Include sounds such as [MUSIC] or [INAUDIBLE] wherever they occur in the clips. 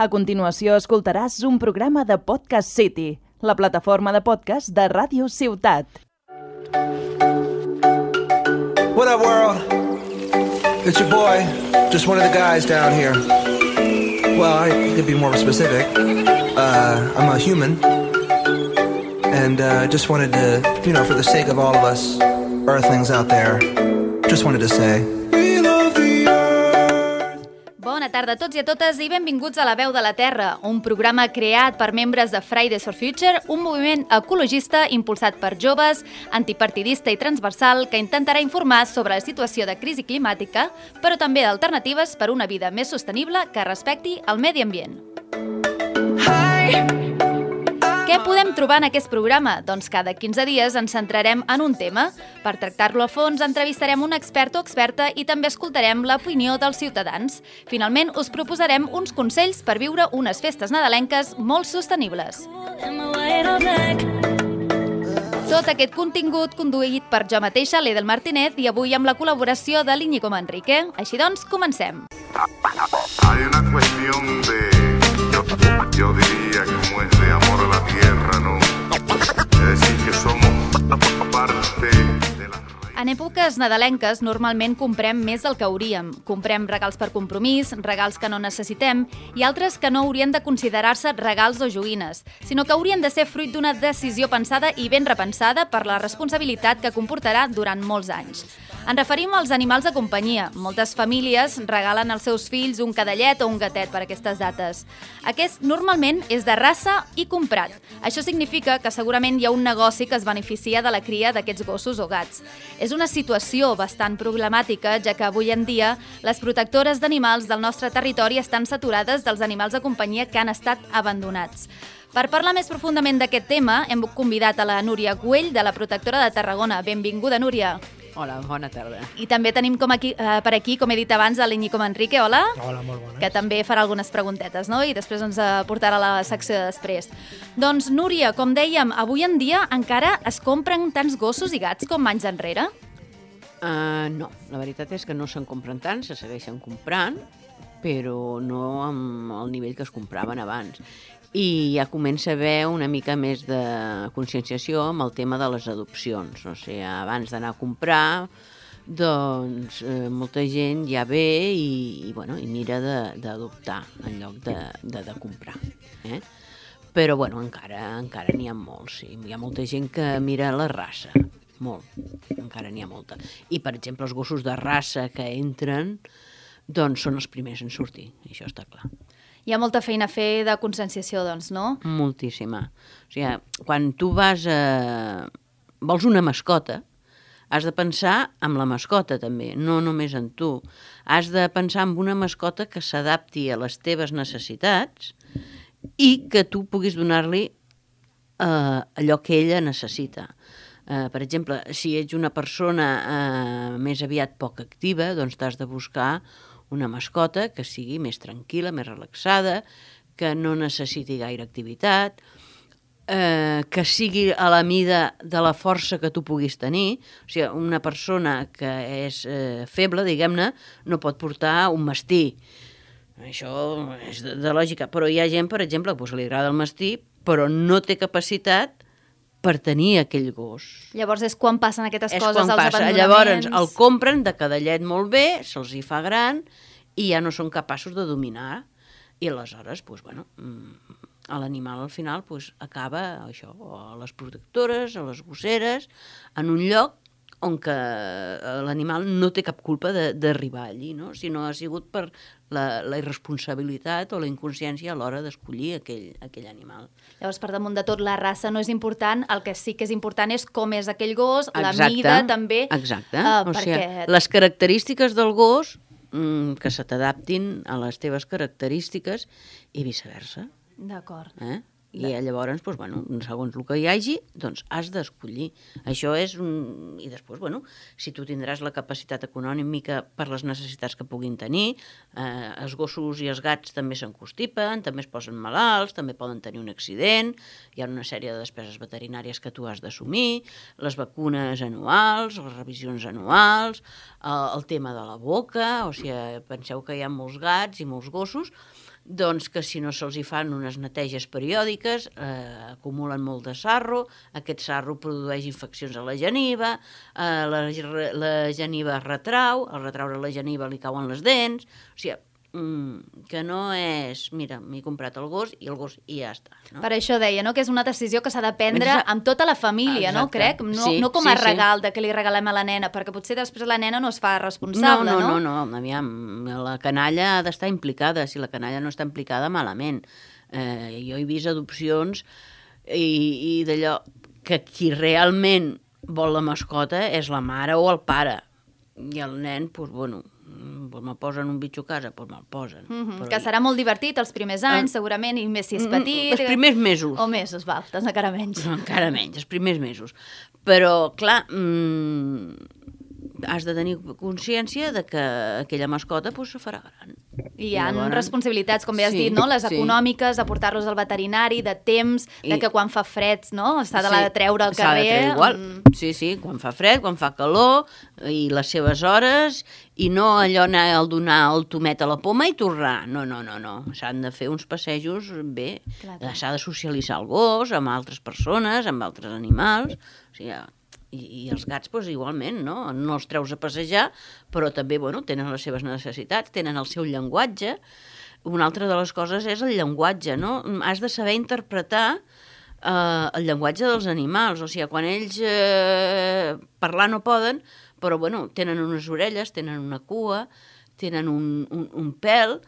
A continuació escoltaràs un programa de Podcast City, la plataforma de podcast de Ràdio Ciutat. What up, world? It's your boy, just one of the guys down here. Well, I could be more specific. Uh, I'm a human. And uh, just wanted to, you know, for the sake of all of us earthlings out there, just wanted to say. Tarda a tots i a totes i benvinguts a La Veu de la Terra, un programa creat per membres de Fridays for Future, un moviment ecologista impulsat per joves, antipartidista i transversal que intentarà informar sobre la situació de crisi climàtica, però també d'alternatives per una vida més sostenible que respecti el medi ambient. Què podem trobar en aquest programa? Doncs cada 15 dies ens centrarem en un tema. Per tractar-lo a fons, entrevistarem un expert o experta i també escoltarem l'opinió dels ciutadans. Finalment, us proposarem uns consells per viure unes festes nadalenques molt sostenibles. Tot aquest contingut conduït per jo mateixa, l'Edel Martínez, i avui amb la col·laboració de l'Iñigo Manrique. Així doncs, comencem. Hay una cuestión de, yo, yo diría como es de amor a la tierra, ¿no? Es decir, que somos parte de la. En èpoques nadalenques normalment comprem més del que hauríem. Comprem regals per compromís, regals que no necessitem i altres que no haurien de considerar-se regals o joguines, sinó que haurien de ser fruit d'una decisió pensada i ben repensada per la responsabilitat que comportarà durant molts anys. Ens referim als animals de companyia. Moltes famílies regalen als seus fills un cadellet o un gatet per aquestes dates. Aquest normalment és de raça i comprat. Això significa que segurament hi ha un negoci que es beneficia de la cria d'aquests gossos o gats. És una situació bastant problemàtica, ja que avui en dia les protectores d'animals del nostre territori estan saturades dels animals de companyia que han estat abandonats. Per parlar més profundament d'aquest tema, hem convidat a la Núria Güell, de la Protectora de Tarragona. Benvinguda, Núria. Hola, bona tarda. I també tenim com aquí, eh, per aquí, com he dit abans, a l'Iñigo Manrique. Hola. Hola, molt bona. que també farà algunes preguntetes, no? I després ens aportarà la secció de després. Doncs, Núria, com dèiem, avui en dia encara es compren tants gossos i gats com anys enrere? Uh, no, la veritat és que no se'n compren tant, se segueixen comprant, però no amb el nivell que es compraven abans. I ja comença a haver una mica més de conscienciació amb el tema de les adopcions. O sigui, abans d'anar a comprar, doncs eh, molta gent ja ve i, i, bueno, i mira d'adoptar en lloc de, de, de comprar. Eh? Però bueno, encara encara n'hi ha molts, sí. Hi ha molta gent que mira la raça, molt, encara n'hi ha molta. I, per exemple, els gossos de raça que entren, doncs són els primers en sortir, això està clar. Hi ha molta feina a fer de conscienciació, doncs, no? Moltíssima. O sigui, quan tu vas a... vols una mascota, has de pensar en la mascota també, no només en tu. Has de pensar en una mascota que s'adapti a les teves necessitats i que tu puguis donar-li eh, allò que ella necessita. Eh, per exemple, si ets una persona eh, més aviat poc activa, doncs t'has de buscar una mascota que sigui més tranquil·la, més relaxada, que no necessiti gaire activitat, eh, que sigui a la mida de la força que tu puguis tenir. O sigui, una persona que és eh, feble, diguem-ne, no pot portar un mastí. Això és de, de lògica. Però hi ha gent, per exemple, doncs, que li agrada el mastí, però no té capacitat per tenir aquell gos. Llavors és quan passen aquestes És coses, els passa. abandonaments... Llavors el compren de cadellet molt bé, se'ls hi fa gran i ja no són capaços de dominar. I aleshores, doncs, bueno, mm, l'animal al final doncs, acaba això, a les protectores, a les gosseres, en un lloc on que eh, l'animal no té cap culpa de- d'arribar allí, no? sinó ha sigut per la, la irresponsabilitat o la inconsciència a l'hora d'escollir aquell, aquell animal. Llavors, per damunt de tot, la raça no és important, el que sí que és important és com és aquell gos, la Exacte, mida també, Exacte. eh, o perquè... sigui, les característiques del gos mm, que se t'adaptin a les teves característiques i viceversa. D'acord. Eh? I llavors, doncs, bueno, segons el que hi hagi, doncs has d'escollir. Això és un... I després, bueno, si tu tindràs la capacitat econòmica per les necessitats que puguin tenir, eh, els gossos i els gats també s'encostipen, també es posen malalts, també poden tenir un accident, hi ha una sèrie de despeses veterinàries que tu has d'assumir, les vacunes anuals, les revisions anuals, eh, el tema de la boca, o sigui, penseu que hi ha molts gats i molts gossos doncs que si no se'ls hi fan unes neteges periòdiques, eh, acumulen molt de sarro, aquest sarro produeix infeccions a la geniva, eh, la, la geniva retrau, al retraure la geniva li cauen les dents, o sigui, mm, que no és, mira, m'he comprat el gos i el gos i ja està. No? Per això deia, no?, que és una decisió que s'ha de prendre amb tota la família, no?, Exacte. crec, no, Sí, no com sí, a sí. regal de que li regalem a la nena, perquè potser després la nena no es fa No, responsable, no, no, no, aviam, la canalla ha d'estar implicada, si la canalla no està implicada, malament. Eh, jo he vist adopcions i, i d'allò que qui realment vol la mascota és la mare o el pare. I el nen, doncs, bueno, pues me'l posen un bitxo a casa, doncs me'l posen. Mhm, Però Que serà molt divertit els primers anys, segurament, i més si és Mm, petit. els primers mesos. O mesos, val, tens encara menys. No, encara menys, els primers mesos. Però, clar, mm, has de tenir consciència de que aquella mascota pues, se farà gran. I hi ha Llavors- responsabilitats, com bé has Sí, dit, no? les sí. econòmiques, de portar-los al veterinari, de temps, de I- que quan fa freds no? s'ha de, la de treure al S'ha de carrer. treure igual. mm, Sí, sí, quan fa fred, quan fa calor, i les seves hores, i no allò anar al donar el tomet a la poma i tornar. No, no, no, no. S'han de fer uns passejos bé. S'ha de socialitzar el gos amb altres persones, amb altres animals. O sigui, i, i els gats, doncs, igualment, no? No els treus a passejar, però també, bueno, tenen les seves necessitats, tenen el seu llenguatge. Una altra de les coses és el llenguatge, no? Has de saber interpretar eh, el llenguatge dels animals, o sigui, quan ells eh, parlar no poden, però bueno, tenen unes orelles, tenen una cua, tenen un, un, un pèl,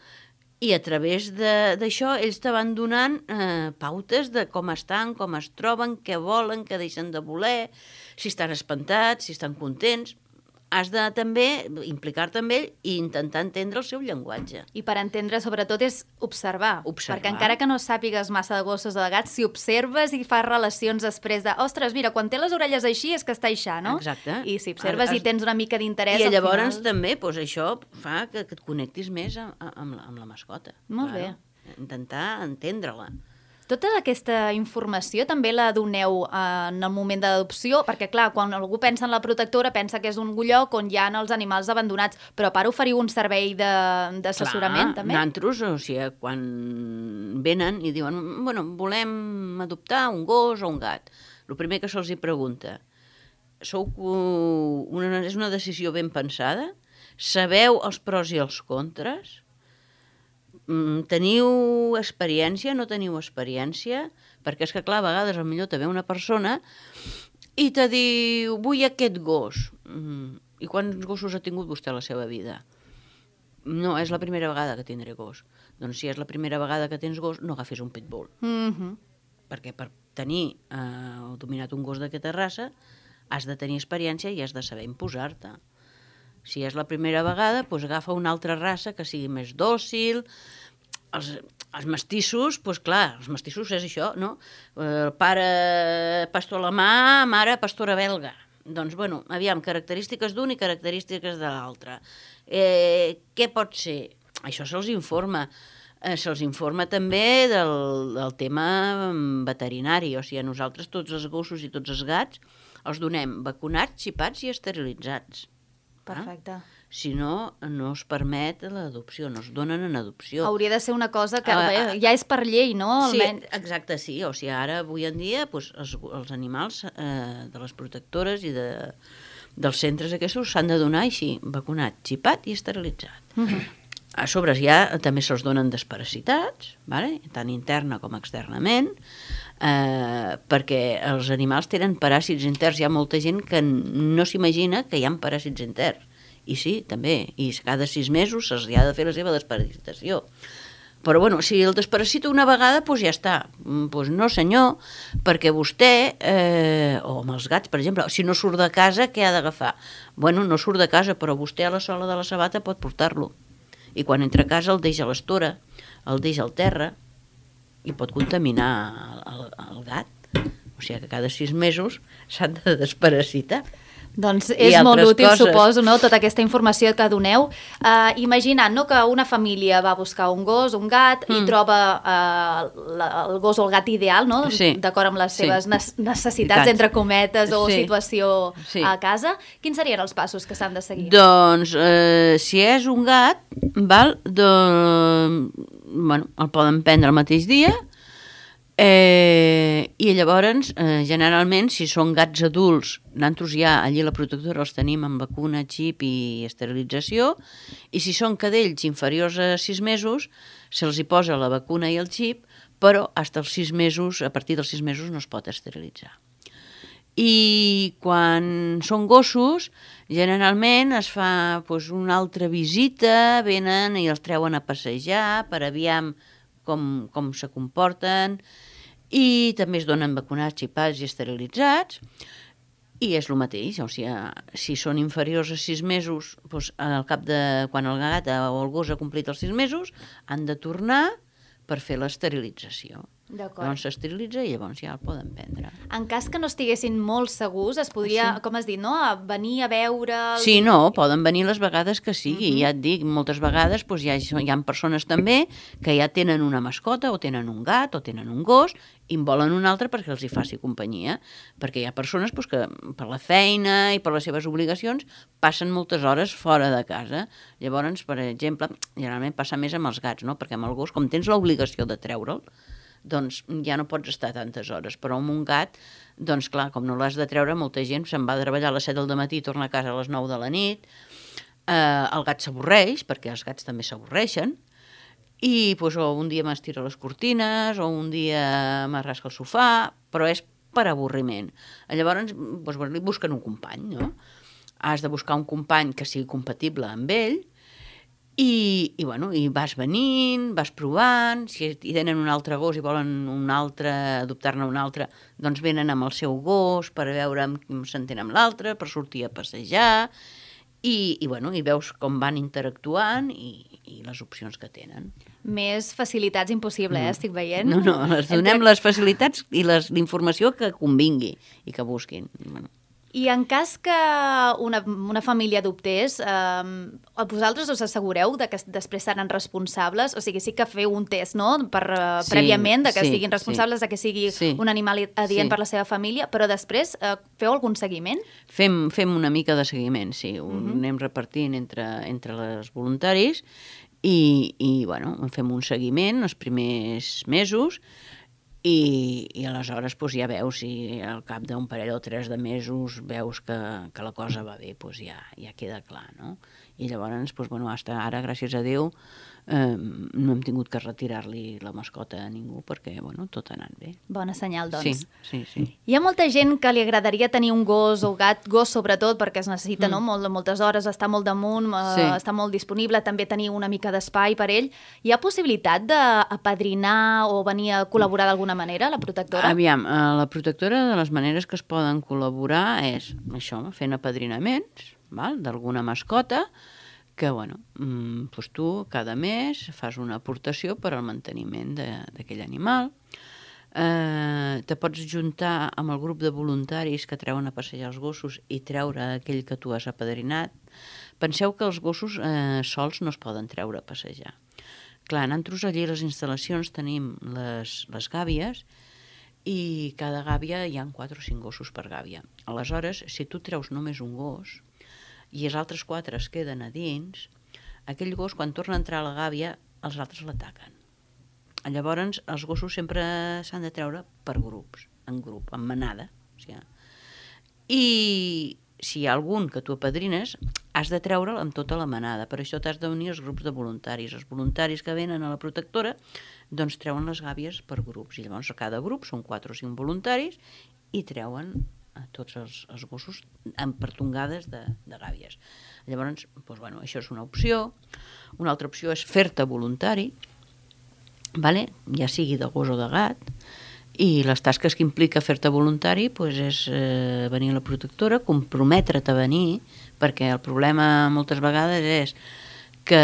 i a través d'això ells te van donant eh, pautes de com estan, com es troben, què volen, què deixen de voler, si estan espantats, si estan contents. Has de també implicar-te amb ell i intentar entendre el seu llenguatge. I per entendre, sobretot, és observar. Observar. Perquè encara que no sàpigues massa de gossos o de gats, si observes i fas relacions després de ostres, mira, quan té les orelles així és que està aixà, no? Exacte. I si observes Has- i tens una mica d'interès, I llavors final... també doncs, això fa que, que et connectis més amb, amb, la, amb la mascota. Molt Claro. Intentar entendre-la. Tota aquesta informació també la doneu eh, en el moment d'adopció, perquè clar, quan algú pensa en la protectora pensa que és un lloc on hi ha els animals abandonats, però a part oferiu un servei de- d'assessorament també? Nosaltres, o sigui, quan venen i diuen, bueno, volem adoptar un gos o un gat, el primer que se'ls hi pregunta, sou una, és una decisió ben pensada? Sabeu els pros i els contres? Mm, teniu experiència, no teniu experiència? Perquè és que, clar, a vegades el millor te ve una persona i te diu, vull aquest gos. Mm, I quants gossos ha tingut vostè a la seva vida? No, és la primera vegada que tindré gos. Doncs si és la primera vegada que tens gos, no agafis un pitbull. Mhm. Perquè per tenir eh, o dominat un gos d'aquesta raça has de tenir experiència i has de saber imposar-te. Si és la primera vegada, doncs agafa una altra raça que sigui més dòcil. Els, els mestissos, doncs clar, els mestissos és això, no? Eh, El pare pastor alemà, mare pastora belga. Doncs, bueno, aviam, característiques d'un i característiques de l'altre. Eh, què pot ser? Això se'ls informa. Eh, se'ls informa també del, del tema mm, veterinari, o sigui, a nosaltres tots els gossos i tots els gats els donem vacunats, xipats i esterilitzats. Perfecte. Si no, no es permet l'adopció, no es donen en adopció. Hauria de ser una cosa que Ah, ah, ja és per llei, no? Sí, Almenys. exacte, sí. O sigui, ara, avui en dia, doncs, els, els animals eh, de les protectores i de, dels centres aquests s'han de donar així, vacunat, xipat i esterilitzat. A sobre ja també se'ls donen desparasitats, vale? tant interna com externament, eh, perquè els animals tenen paràsits interns. Hi ha molta gent que no s'imagina que hi ha paràsits interns. I sí, també. I cada sis mesos se'ls ha de fer la seva desparasitació. Però bueno, si el desparasita una vegada, doncs ja està. Mm, Doncs no senyor, perquè vostè, eh, o amb els gats, per exemple, si no surt de casa, què ha d'agafar? Bueno, no surt de casa, però vostè a la sola de la sabata pot portar-lo. I quan entra a casa el deixa a l'estora, el deixa al terra, i pot contaminar el, el, gat. O sigui que cada sis mesos s'han de desparasitar. Doncs és molt útil, coses. suposo, no? tota aquesta informació que doneu. Uh, imaginant no, que una família va buscar un gos, un gat, mm. i troba uh, la, el gos o el gat ideal, no? Sí. d'acord amb les Sí. seves necessitats, Necessitats. entre cometes, o Sí. situació Sí. a casa. Quins serien els passos que s'han de seguir? Doncs, eh, si és un gat, val, de, bueno, el poden prendre el mateix dia, eh, i llavors, eh, generalment, si són gats adults, nosaltres ja allí la protectora els tenim amb vacuna, xip i esterilització, i si són cadells inferiors a 6 mesos, se'ls hi posa la vacuna i el xip, però fins als 6 mesos, a partir dels 6 mesos no es pot esterilitzar. I quan són gossos, generalment es fa doncs, una altra visita, venen i els treuen a passejar per aviam com, com se comporten i també es donen vacunats, xipats i esterilitzats i és el mateix, o sigui, si són inferiors a 6 mesos, doncs, al cap de quan el gat o el gos ha complit els 6 mesos, han de tornar per fer l'esterilització. Llavors s'esterilitza i llavors ja el poden prendre. En cas que no estiguessin molt segurs, es podria, Sí. com has dit, no? a venir a veure... Sí, no, poden venir les vegades que sigui. Ja et dic, moltes vegades doncs, hi, ha, hi ha persones també que ja tenen una mascota, o tenen un gat, o tenen un gos, i en volen un altre perquè els hi faci companyia. Perquè hi ha persones doncs, que per la feina i per les seves obligacions passen moltes hores fora de casa. Llavors, per exemple, generalment passa més amb els gats, no? perquè amb el gos, com tens l'obligació de treure'l, doncs ja no pots estar tantes hores, però amb un gat, doncs clar, com no l'has de treure, molta gent se'n va a treballar a les 7 del matí i torna a casa a les 9 de la nit, eh, el gat s'avorreix, perquè els gats també s'avorreixen, i doncs, o un dia m'estira les cortines, o un dia m'arrasca el sofà, però és per avorriment. Llavors, doncs, li busquen un company, no? Has de buscar un company que sigui compatible amb ell, i, i, bueno, i vas venint, vas provant, si hi tenen un altre gos i volen un altre, adoptar-ne un altre, doncs venen amb el seu gos per veure com s'entén amb l'altre, per sortir a passejar, i, i, bueno, i veus com van interactuant i, i les opcions que tenen. Més facilitats impossible, eh? estic veient. No, no, les donem les facilitats i les- l'informació que convingui i que busquin. Bueno. I en cas que una, una família adoptés, eh, vosaltres us assegureu de que després seran responsables? O sigui, sí que feu un test, no?, per, eh, Sí, prèviament, de que sí, siguin responsables, sí. de que sigui Sí. un animal adient Sí. per la seva família, però després eh, feu algun seguiment? Fem, fem una mica de seguiment, sí, ho anem repartint entre, entre les voluntaris i, i bueno, fem un seguiment els primers mesos i, i aleshores doncs, ja veus si al cap d'un parell o tres de mesos veus que, que la cosa va bé, doncs ja, ja queda clar, no? I llavors, doncs, bueno, hasta ara, gràcies a Déu, eh, no hem tingut que retirar-li la mascota a ningú perquè, bueno, tot ha anat bé. Bona senyal, doncs. Sí, sí, sí. Hi ha molta gent que li agradaria tenir un gos o gat, gos sobretot, perquè es necessita no? molt, moltes hores, estar molt damunt, eh, Sí. estar molt disponible, també tenir una mica d'espai per ell. Hi ha possibilitat d'apadrinar o venir a col·laborar d'alguna manera, la protectora? Aviam, a la protectora de les maneres que es poden col·laborar és això, fent apadrinaments d'alguna mascota que, bueno, doncs tu cada mes fas una aportació per al manteniment d'aquell animal. Eh, te pots juntar amb el grup de voluntaris que treuen a passejar els gossos i treure aquell que tu has apadrinat. Penseu que els gossos eh, sols no es poden treure a passejar. Clar, nosaltres allí les instal·lacions tenim les, les gàbies i cada gàbia hi han 4 o 5 gossos per gàbia. Aleshores, si tu treus només un gos i els altres 4 es queden a dins, aquell gos, quan torna a entrar a la gàbia, els altres l'ataquen. Llavors, els gossos sempre s'han de treure per grups, en grup, en manada. O sigui, I si hi ha algun que tu apadrines, has de treure'l amb tota la manada. Per això t'has d'unir als grups de voluntaris. Els voluntaris que venen a la protectora doncs treuen les gàbies per grups. I llavors a cada grup són 4 o 5 voluntaris i treuen a tots els, els gossos amb pertongades de, de gàbies. Llavors, doncs, bueno, això és una opció. Una altra opció és fer-te voluntari, vale? ja sigui de gos o de gat, i les tasques que implica fer-te voluntari doncs és eh, venir a la protectora, comprometre't a venir, perquè el problema moltes vegades és que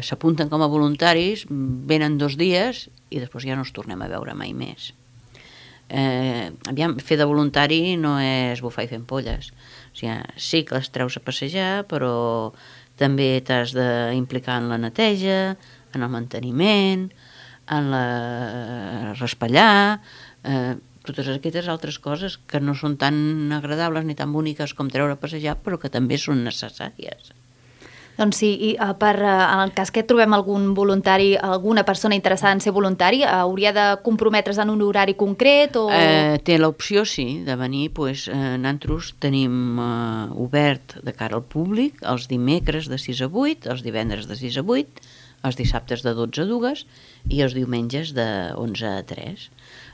s'apunten com a voluntaris, venen dos dies i després ja no els tornem a veure mai més. Eh, aviam, fer de voluntari no és bufar i fer ampolles. O sigui, sí que les treus a passejar, però també t'has d'implicar en la neteja, en el manteniment, en la raspallar, eh, totes aquestes altres coses que no són tan agradables ni tan boniques com treure a passejar, però que també són necessàries. Doncs sí, i uh, per, uh, en el cas que trobem algun voluntari, alguna persona interessada en ser voluntari, uh, hauria de comprometre's en un horari concret o... Eh, té l'opció, sí, de venir. Pues, eh, nosaltres tenim eh, obert de cara al públic els dimecres de 6 a 8, els divendres de 6 a 8, els dissabtes de 12 a 2 i els diumenges de 11 a 3.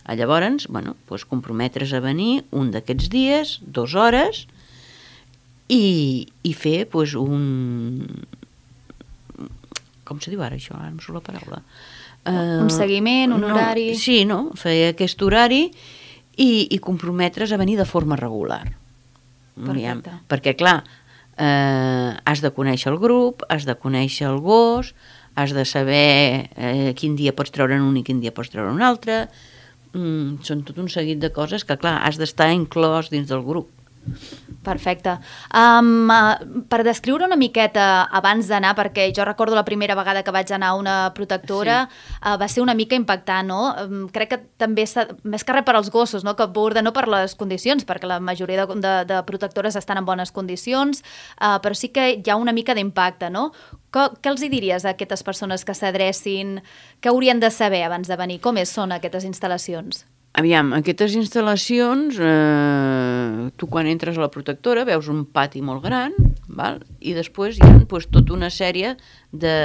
A llavors, bueno, pues, comprometre's a venir un d'aquests dies, dues hores, i, i fer pues, un... Com se diu ara això? Ara em surt la paraula. Un seguiment, un no, horari. Sí, no? Fer aquest horari i, i comprometre's a venir de forma regular. Perfecte. perquè, clar, eh, has de conèixer el grup, has de conèixer el gos, has de saber eh, quin dia pots treure'n un i quin dia pots treure un altre. Mm, són tot un seguit de coses que, clar, has d'estar inclòs dins del grup. Perfecte. Um, uh, per descriure una miqueta abans d'anar, perquè jo recordo la primera vegada que vaig anar a una protectora, sí. uh, va ser una mica impactant, no? Um, crec que també, més que res per als gossos, no? que borda no per les condicions, perquè la majoria de, de, de protectores estan en bones condicions, uh, però sí que hi ha una mica d'impacte, no? Co què els hi diries a aquestes persones que s'adrecin? Què haurien de saber abans de venir? Com és, són aquestes instal·lacions? Aviam, aquestes instal·lacions, eh, tu quan entres a la protectora veus un pati molt gran, val? i després hi ha pues, tota una sèrie de,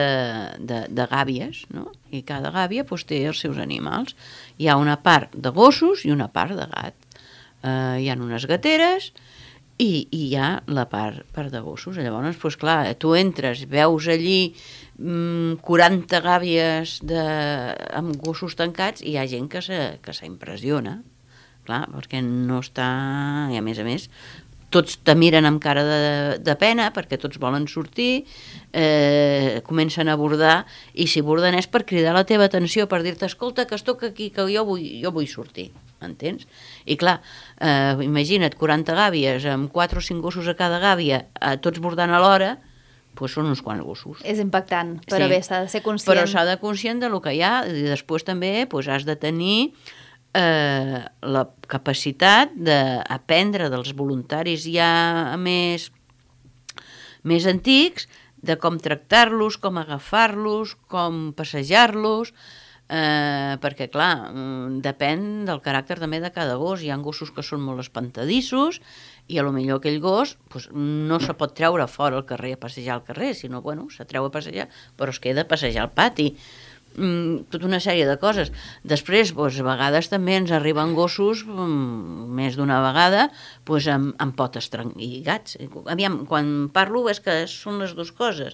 de, de gàbies, no? i cada gàbia pues, té els seus animals. Hi ha una part de gossos i una part de gat. Eh, hi ha unes gateres i, i hi ha la part, part de gossos. Llavors, pues, clar, tu entres, veus allí 40 gàbies de, amb gossos tancats i hi ha gent que se- que s'impressiona, clar, perquè no està... I a més a més, tots te miren amb cara de, de pena perquè tots volen sortir, eh, comencen a bordar i si borden és per cridar la teva atenció, per dir-te, escolta, que es toca aquí, que jo vull, jo vull sortir, entens? I clar, eh, imagina't 40 gàbies amb 4 o 5 gossos a cada gàbia, eh, tots bordant alhora, doncs són uns quants gossos. És impactant, però Sí. bé, s'ha de ser conscient. Però s'ha de conscient de lo que hi ha i després també doncs, has de tenir eh, la capacitat d'aprendre dels voluntaris ja més, més antics de com tractar-los, com agafar-los, com passejar-los, eh, perquè, clar, mm, depèn del caràcter també de cada gos. Hi ha gossos que són molt espantadissos i a lo millor aquell gos pues, no se pot treure fora al carrer a passejar al carrer, sinó, bueno, se treu a passejar, però es queda a passejar al pati. Mm, tota una sèrie de coses. Després, doncs, a vegades també ens arriben gossos, mm, més d'una vegada, doncs, amb, amb potes i gats. Aviam, quan parlo és que són les dues coses.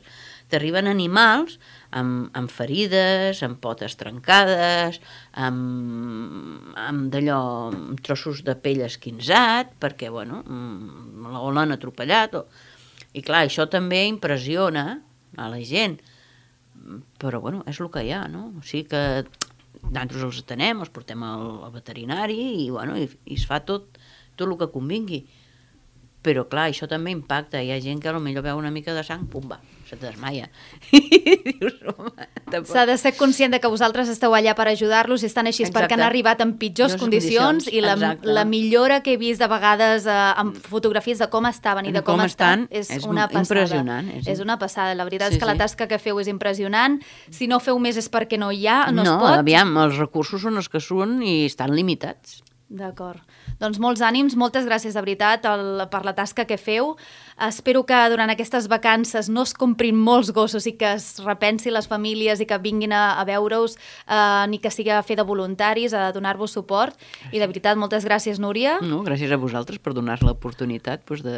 T'arriben animals amb, amb ferides, amb potes trencades, amb, amb d'allò, amb trossos de pell esquinzat, perquè, bueno, mm, o l'han atropellat. O... I clar, això també impressiona a la gent però bueno, és el que hi ha, no? O sigui que nosaltres els atenem, els portem al, al veterinari i, bueno, i, i es fa tot, tot el que convingui. Però clar, això també impacta. Hi ha gent que potser veu una mica de sang, pumba, se te desmaia. I dius, home, tampoc... S'ha de ser conscient de que vosaltres esteu allà per ajudar-los i estan així és perquè Exacte. han arribat en pitjors condicions, condicions, i la, exacte. la millora que he vist de vegades eh, amb fotografies de com estaven i de com, Com estan, estan, és, és una passada. impressionant, és És, una passada. La veritat Sí, és que la sí. tasca que feu és impressionant. Si no feu més és perquè no hi ha, no, no es pot. aviam, els recursos són els que són i estan limitats. D'acord. Doncs molts ànims, moltes gràcies de veritat el, per la tasca que feu. Espero que durant aquestes vacances no es comprin molts gossos i que es repensi les famílies i que vinguin a, a veure-us, eh, ni que sigui a fer de voluntaris, a donar-vos suport. I de veritat, moltes gràcies, Núria. No, gràcies a vosaltres per donar l'oportunitat doncs, de,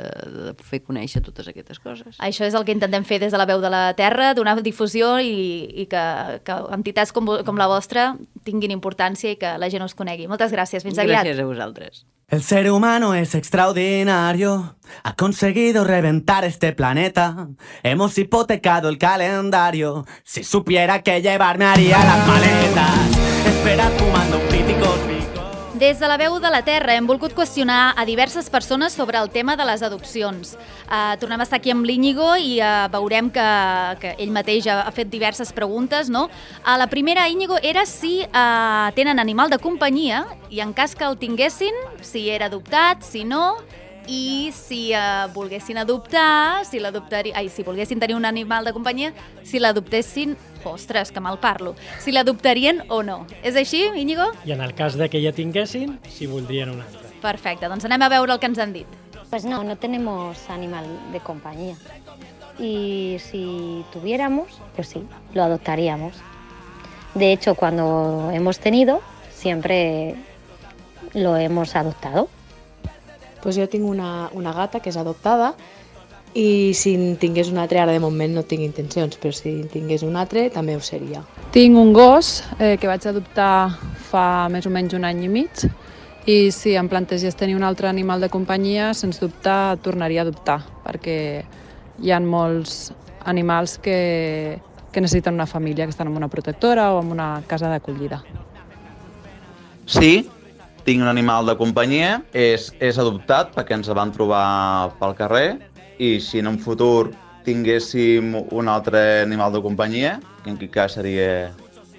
de fer conèixer totes aquestes coses. Això és el que intentem fer des de la veu de la Terra, donar difusió i, i que, que entitats com, com la vostra tinguin importància i que la gent us conegui. Moltes gràcies. Fins aviat. Gràcies a vosaltres. El ser humano es extraordinario, ha conseguido reventar este planeta. Hemos hipotecado el calendario. Si supiera que llevarme haría las maletas. Espera fumando. Des de la veu de la Terra hem volgut qüestionar a diverses persones sobre el tema de les adopcions. Uh, tornem a estar aquí amb l'Íñigo i uh, veurem que, que ell mateix ha, ha fet diverses preguntes. No? Uh, la primera, Íñigo, era si uh, tenen animal de companyia i en cas que el tinguessin, si era adoptat, si no, i si uh, volguessin adoptar, si l'adoptaria, ai, si volguessin tenir un animal de companyia, si l'adoptessin, ostres, que mal parlo, si l'adoptarien o no. És així, Íñigo? I en el cas de que ja tinguessin, si voldrien un altre. Perfecte, doncs anem a veure el que ens han dit. Pues no, no tenemos animal de compañía. Y si tuviéramos, pues sí, lo adoptaríamos. De hecho, cuando hemos tenido, siempre lo hemos adoptado. Pues jo tinc una, una gata que és adoptada i si en tingués un altre, ara de moment no tinc intencions, però si en tingués un altre també ho seria. Tinc un gos eh, que vaig adoptar fa més o menys un any i mig i si em plantegés tenir un altre animal de companyia, sens dubte tornaria a adoptar, perquè hi ha molts animals que, que necessiten una família, que estan en una protectora o en una casa d'acollida. Sí, tinc un animal de companyia, és, és adoptat perquè ens el van trobar pel carrer i si en un futur tinguéssim un altre animal de companyia, que en aquest cas seria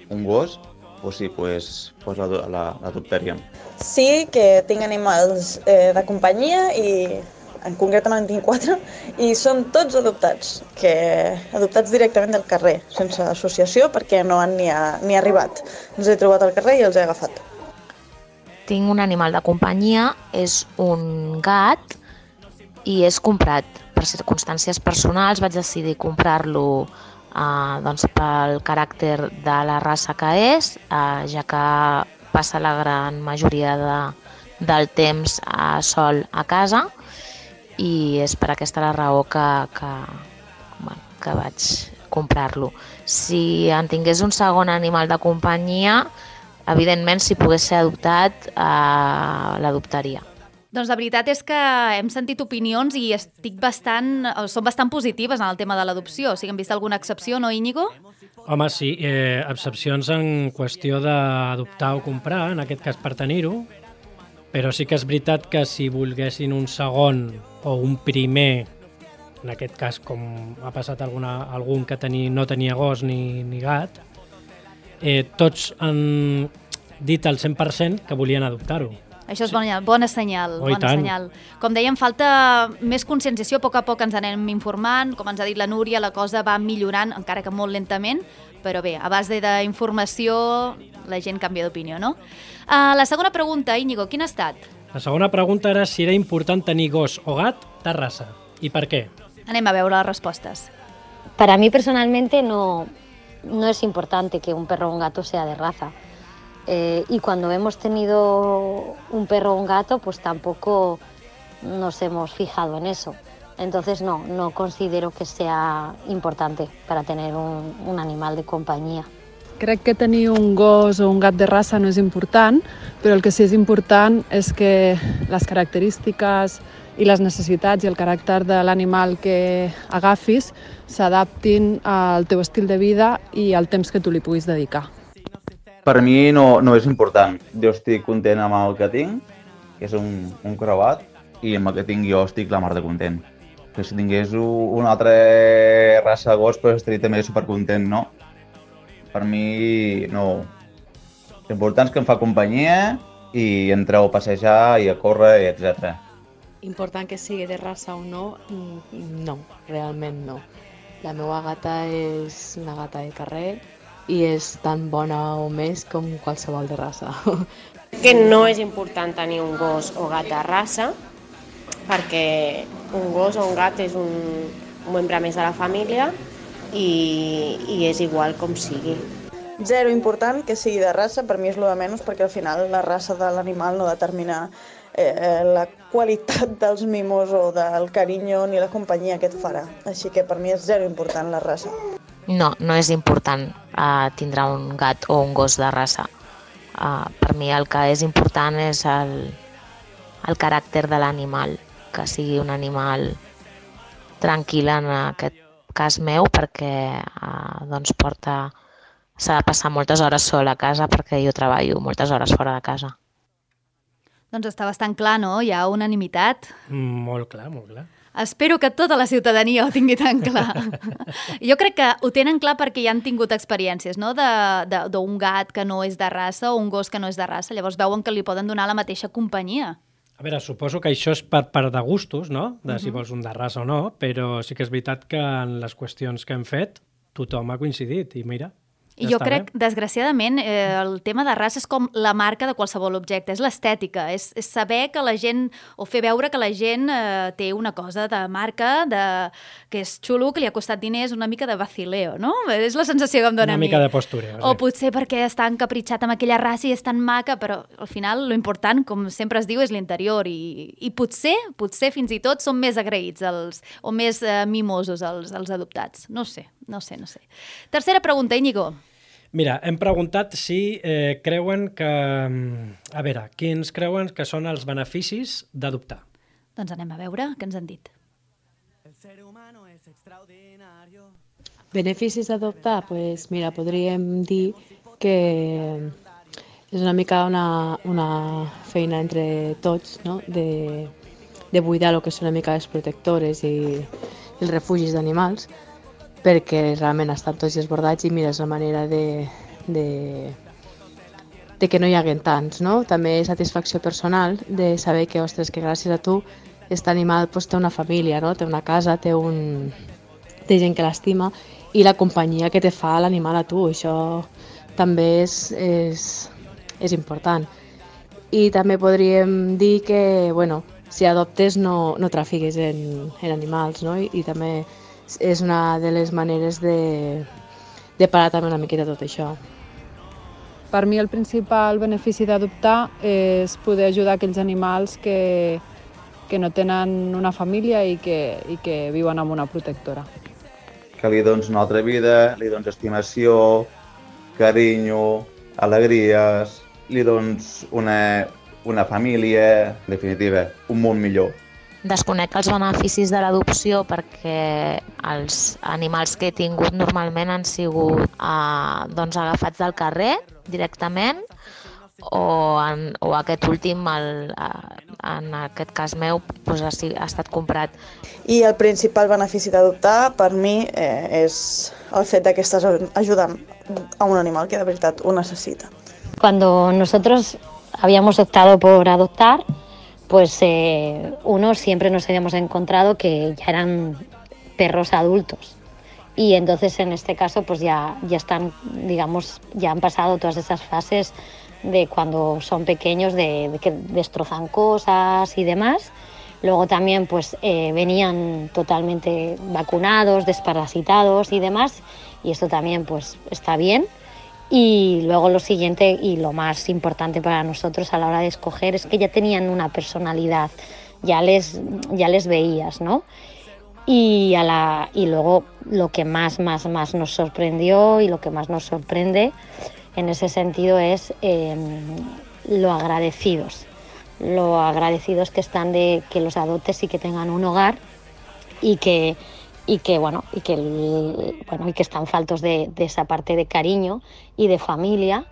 un gos, pues sí, pues, pues l'adoptaríem. Sí que tinc animals eh, de companyia i en concretament tinc quatre i són tots adoptats, que adoptats directament del carrer, sense associació perquè no han ni, ha, ni arribat. Els he trobat al carrer i els he agafat. Tinc un animal de companyia, és un gat i és comprat. Per circumstàncies personals vaig decidir comprar-lo eh, doncs pel caràcter de la raça que és, eh, ja que passa la gran majoria de, del temps a sol a casa i és per aquesta la raó que, que, que vaig comprar-lo. Si en tingués un segon animal de companyia, evidentment, si pogués ser adoptat, eh, l'adoptaria. Doncs la veritat és que hem sentit opinions i estic bastant, són bastant positives en el tema de l'adopció. O sigui, hem vist alguna excepció, no, Íñigo? Home, sí, eh, excepcions en qüestió d'adoptar o comprar, en aquest cas per tenir-ho, però sí que és veritat que si volguessin un segon o un primer, en aquest cas com ha passat alguna, algun que teni, no tenia gos ni, ni gat, eh, tots han dit al 100% que volien adoptar-ho. Això és bona, bona senyal. Oh, bona senyal. Com dèiem, falta més conscienciació, a poc a poc ens anem informant, com ens ha dit la Núria, la cosa va millorant, encara que molt lentament, però bé, a base d'informació la gent canvia d'opinió, no? Uh, la segona pregunta, Íñigo, quina ha estat? La segona pregunta era si era important tenir gos o gat de raça. I per què? Anem a veure les respostes. Para mí personalmente no, no es importante que un perro o un gato sea de raza. Eh, y cuando hemos tenido un perro o un gato, pues tampoco nos hemos fijado en eso. Entonces no, no considero que sea importante para tener un, animal de compañía. Crec que tenir un gos o un gat de raça no és important, però el que sí és important és que les característiques i les necessitats i el caràcter de l'animal que agafis s'adaptin al teu estil de vida i al temps que tu li puguis dedicar. Per mi no, no és important. Jo estic content amb el que tinc, que és un, un creuat, i amb el que tinc jo estic la mar de content. Que si tingués una altra raça de gos, pues estaria també supercontent, no? Per mi no. L'important és que em fa companyia i entreu a passejar i a córrer, etc. Important que sigui de raça o no, mm, no, realment no. La meva gata és una gata de carrer i és tan bona o més com qualsevol de raça. [LAUGHS] que no és important tenir un gos o gat de raça, perquè un gos o un gat és un, un membre més de la família i, i és igual com sigui. Zero important que sigui de raça, per mi és lo de menys, perquè al final la raça de l'animal no determina eh, la qualitat [LAUGHS] dels mimos o del carinyo ni la companyia que et farà. Així que per mi és zero important la raça. No, no és important uh, tindre un gat o un gos de raça. Uh, per mi el que és important és el, el caràcter de l'animal, que sigui un animal tranquil en aquest cas meu perquè uh, doncs porta s'ha de passar moltes hores sola a casa perquè jo treballo moltes hores fora de casa. Doncs està bastant clar, no? Hi ha unanimitat. Molt clar, molt clar. Espero que tota la ciutadania ho tingui tan clar. [LAUGHS] jo crec que ho tenen clar perquè ja han tingut experiències, no?, d'un gat que no és de raça o un gos que no és de raça. Llavors veuen que li poden donar la mateixa companyia. A veure, suposo que això és per, per de gustos, no?, de si Mhm. vols un de raça o no, però sí que és veritat que en les qüestions que hem fet tothom ha coincidit i mira, I ja jo està crec, bé. desgraciadament, eh, el tema de raça és com la marca de qualsevol objecte, és l'estètica, és, és saber que la gent, o fer veure que la gent eh, té una cosa de marca, de, que és xulo, que li ha costat diners, una mica de vacileo, no? És la sensació que em dona Una a mi. mica de postureo, O sí. potser perquè està encapritxat amb aquella raça i és tan maca, però al final lo important, com sempre es diu, és l'interior i, i potser, potser fins i tot són més agraïts els, o més eh, mimosos els, els adoptats. No sé, no sé, no sé. Tercera pregunta, Íñigo. Mira, hem preguntat si eh, creuen que... mm, A veure, quins creuen que són els beneficis d'adoptar? Doncs anem a veure què ens han dit. Beneficis d'adoptar? Pues mira, podríem dir que és una mica una, una feina entre tots, no? de, de buidar el que són una mica les protectores i els refugis d'animals, perquè realment estan tots desbordats i mira, és manera de, de, de que no hi haguem tants, no? També satisfacció personal de saber que, ostres, que gràcies a tu aquest animal pues, té una família, no? té una casa, té, un... té gent que l'estima i la companyia que te fa l'animal a tu, això també és, és, és important. I també podríem dir que, bueno, si adoptes no, no trafiques en, en animals, no? I, i també és una de les maneres de, de parar també una miqueta tot això. Per mi el principal benefici d'adoptar és poder ajudar aquells animals que, que no tenen una família i que, i que viuen amb una protectora. Que li dones una altra vida, li dones estimació, carinyo, alegries, li dones una, una família, en definitiva, un món millor. Desconec els beneficis de l'adopció perquè els animals que he tingut normalment han sigut eh, doncs, agafats del carrer directament o, en, o aquest últim, el, eh, en aquest cas meu, doncs, ha, ha estat comprat. I el principal benefici d'adoptar, per mi, eh, és el fet de que estàs ajudant a un animal que de veritat ho necessita. Cuando nosotros habíamos optado por adoptar, pues eh, uno siempre nos habíamos encontrado que ya eran perros adultos. Y entonces en este caso pues ya, ya están, digamos, ya han pasado todas esas fases de cuando son pequeños, de, de que destrozan cosas y demás. Luego también pues eh, venían totalmente vacunados, desparasitados y demás. Y esto también pues está bien. Y luego lo siguiente y lo más importante para nosotros a la hora de escoger es que ya tenían una personalidad, ya les, ya les veías, ¿no? Y, a la, y luego lo que más, más, más nos sorprendió y lo que más nos sorprende en ese sentido es eh, lo agradecidos, lo agradecidos que están de que los adoptes y que tengan un hogar y que y que bueno y que el- bueno y que están faltos de, de esa parte de cariño y de familia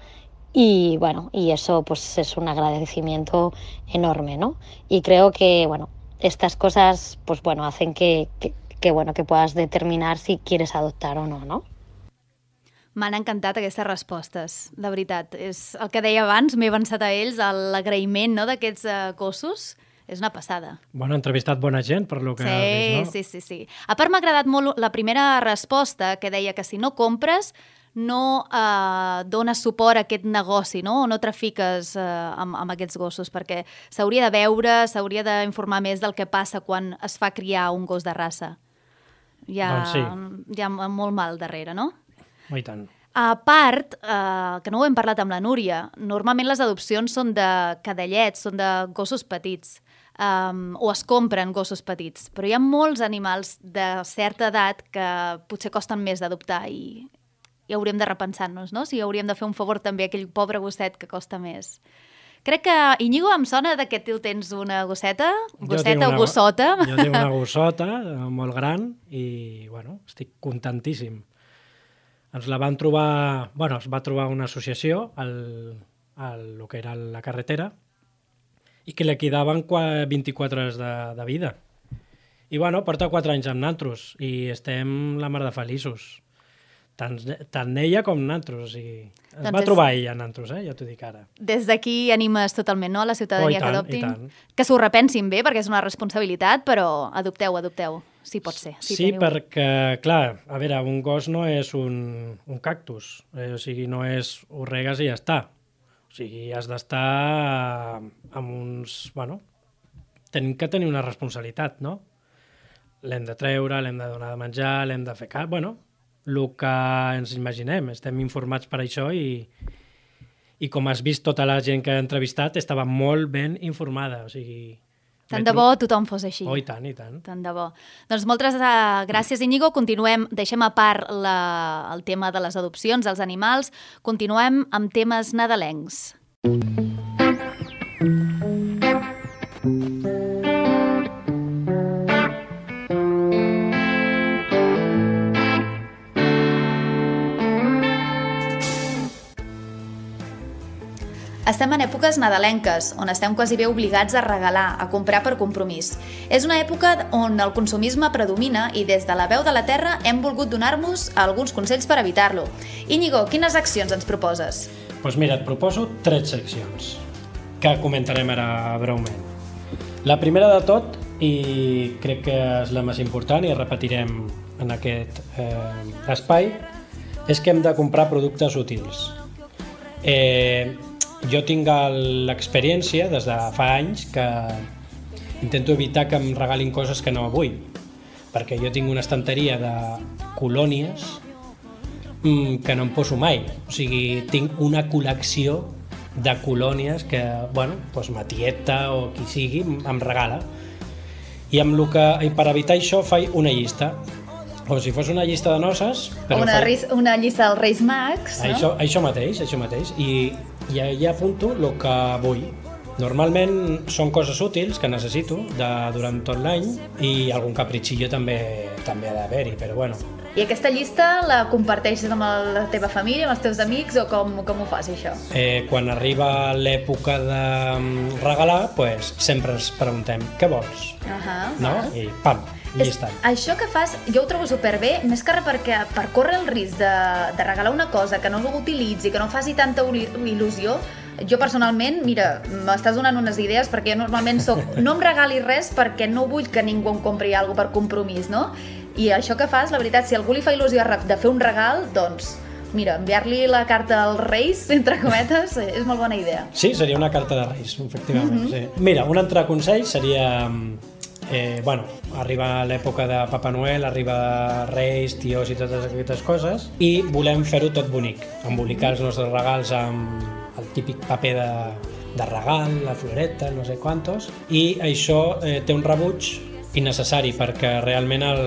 y bueno y eso pues es un agradecimiento enorme no y creo que bueno estas cosas pues bueno hacen que, que, que, bueno que puedas determinar si quieres adoptar o no no M'han encantat aquestes respostes, de veritat. És el que deia abans, m'he avançat a ells, l'agraïment no, d'aquests uh, gossos. És una passada. Bueno, entrevistat bona gent, per lo que Sí, vist, no? sí, sí, sí. A part, m'ha agradat molt la primera resposta, que deia que si no compres, no eh, dones suport a aquest negoci, no? o no trafiques eh, amb, amb aquests gossos, perquè s'hauria de veure, s'hauria d'informar més del que passa quan es fa criar un gos de raça. Hi ha, Doncs sí. hi ha molt mal darrere, no? Oh, I tant. A part, eh, que no ho hem parlat amb la Núria, normalment les adopcions són de cadellets, són de gossos petits, um, o es compren gossos petits, però hi ha molts animals de certa edat que potser costen més d'adoptar i, i hauríem de repensar-nos, no? Si hauríem de fer un favor també a aquell pobre gosset que costa més. Crec que, Iñigo, em sona de que tu tens una gosseta, gosseta tinc o gossota. Jo tinc una [LAUGHS] gossota eh, molt gran i, bueno, estic contentíssim. Ens la van trobar... Bueno, es va trobar una associació al, al lo que era la carretera i que li quedaven qua- 24 hores de, de vida. I bueno, porta 4 anys amb naltros i estem la mar de feliços. Tant, tant ella com naltros. O sigui, es Doncs va és- trobar ella naltros, eh? ja t'ho dic ara. Des d'aquí animes totalment no, a la ciutadania Oh, tant, que adoptin. Que s'ho repensin bé, perquè és una responsabilitat, però adopteu, adopteu. Sí, pot ser. Sí, teniu- perquè, clar, a veure, un gos no és un, un cactus, eh, o sigui, no és ho regues i ja està. O sigui, has d'estar amb uns... Bueno, tenim que tenir una responsabilitat, no? L'hem de treure, l'hem de donar de menjar, l'hem de fer cap... Bueno, el que ens imaginem, estem informats per això i, i com has vist, tota la gent que ha entrevistat estava molt ben informada, o sigui... Tant de bo tothom fos així. Oh, i tant, i tant. Tant de bo. Doncs moltes uh, gràcies, Íñigo. Continuem, deixem a part la, el tema de les adopcions, dels animals. Continuem amb temes nadalencs. Estem en èpoques nadalenques, on estem quasi bé obligats a regalar, a comprar per compromís. És una època on el consumisme predomina i des de la veu de la terra hem volgut donar-nos alguns consells per evitar-lo. Íñigo, quines accions ens proposes? Doncs pues mira, et proposo tres seccions que comentarem ara breument. La primera de tot, i crec que és la més important i repetirem en aquest eh, espai, és que hem de comprar productes útils. Eh, jo tinc l'experiència des de fa anys que intento evitar que em regalin coses que no vull perquè jo tinc una estanteria de colònies mm, que no em poso mai. O sigui, tinc una col·lecció de colònies que, bueno, doncs ma tieta o qui sigui em regala. I, amb lo que, i per evitar això faig una llista. Com si fos una llista de noces, però una, faig- una llista dels Reis Mags, no? això, això mateix, això mateix. I, i allà apunto el que vull. Normalment són coses útils que necessito de, durant tot l'any i algun capritxillo també també ha d'haver-hi, però bueno. I aquesta llista la comparteixes amb la teva família, amb els teus amics, o com, com ho fas, això? Eh, quan arriba l'època de mm, regalar, pues, sempre ens preguntem què vols, Uh -huh, no? I pam, llistat. Això que fas, jo ho trobo superbé, més que res perquè per córrer el risc de, de regalar una cosa que no utilitzi, que no faci tanta il·lusió, jo personalment, mira, m'estàs donant unes idees perquè jo normalment soc, [LAUGHS] no em regali res perquè no vull que ningú em compri alguna per compromís, no? I això que fas, la veritat, si algú li fa il·lusió de fer un regal, doncs, mira, enviar-li la carta als Reis, entre cometes, [LAUGHS] és molt bona idea. Sí, seria una carta de Reis, efectivament. Mhm. sí. Mira, un altre consell seria... Eh, bueno, arriba l'època de Papa Noel, arriba Reis, tios i totes aquestes coses, i volem fer-ho tot bonic, embolicar els nostres regals amb el típic paper de, de regal, la floreta, no sé quantos, i això eh, té un rebuig innecessari, perquè realment el...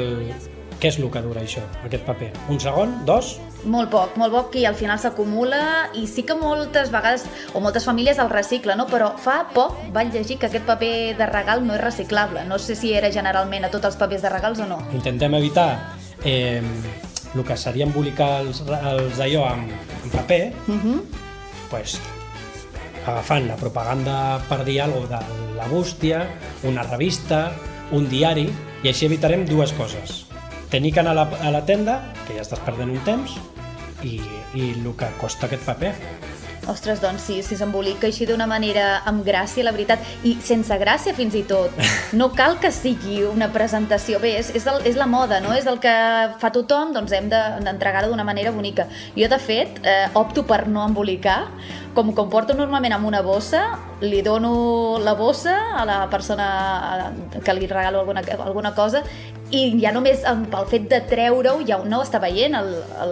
què és el que dura això, aquest paper? Un segon? Dos? Molt poc, molt poc i al final s'acumula i sí que moltes vegades, o moltes famílies el reciclen, no? però fa poc vaig llegir que aquest paper de regal no és reciclable. No sé si era generalment a tots els papers de regals o no. intentem evitar eh, el que seria embolicar els, els d'allò amb, amb paper, Uh -huh. pues, agafant la propaganda per dir alguna de la bústia, una revista, un diari, i així evitarem dues coses. Tenir que anar a la, a la tenda, que ja estàs perdent un temps, i, i el que costa aquest paper. Ostres, doncs sí, si s'embolica així d'una manera amb gràcia, la veritat, i sense gràcia fins i tot. [LAUGHS] No cal que sigui una presentació. Bé, és, és, el, és la moda, no? És el que fa tothom, doncs hem de- d'entregar-ho d'una manera bonica. Jo, de fet, eh, opto per no embolicar. Com que porto normalment amb una bossa, li dono la bossa a la persona eh, que li regalo alguna, alguna cosa i ja només amb el fet de treure-ho ja no està veient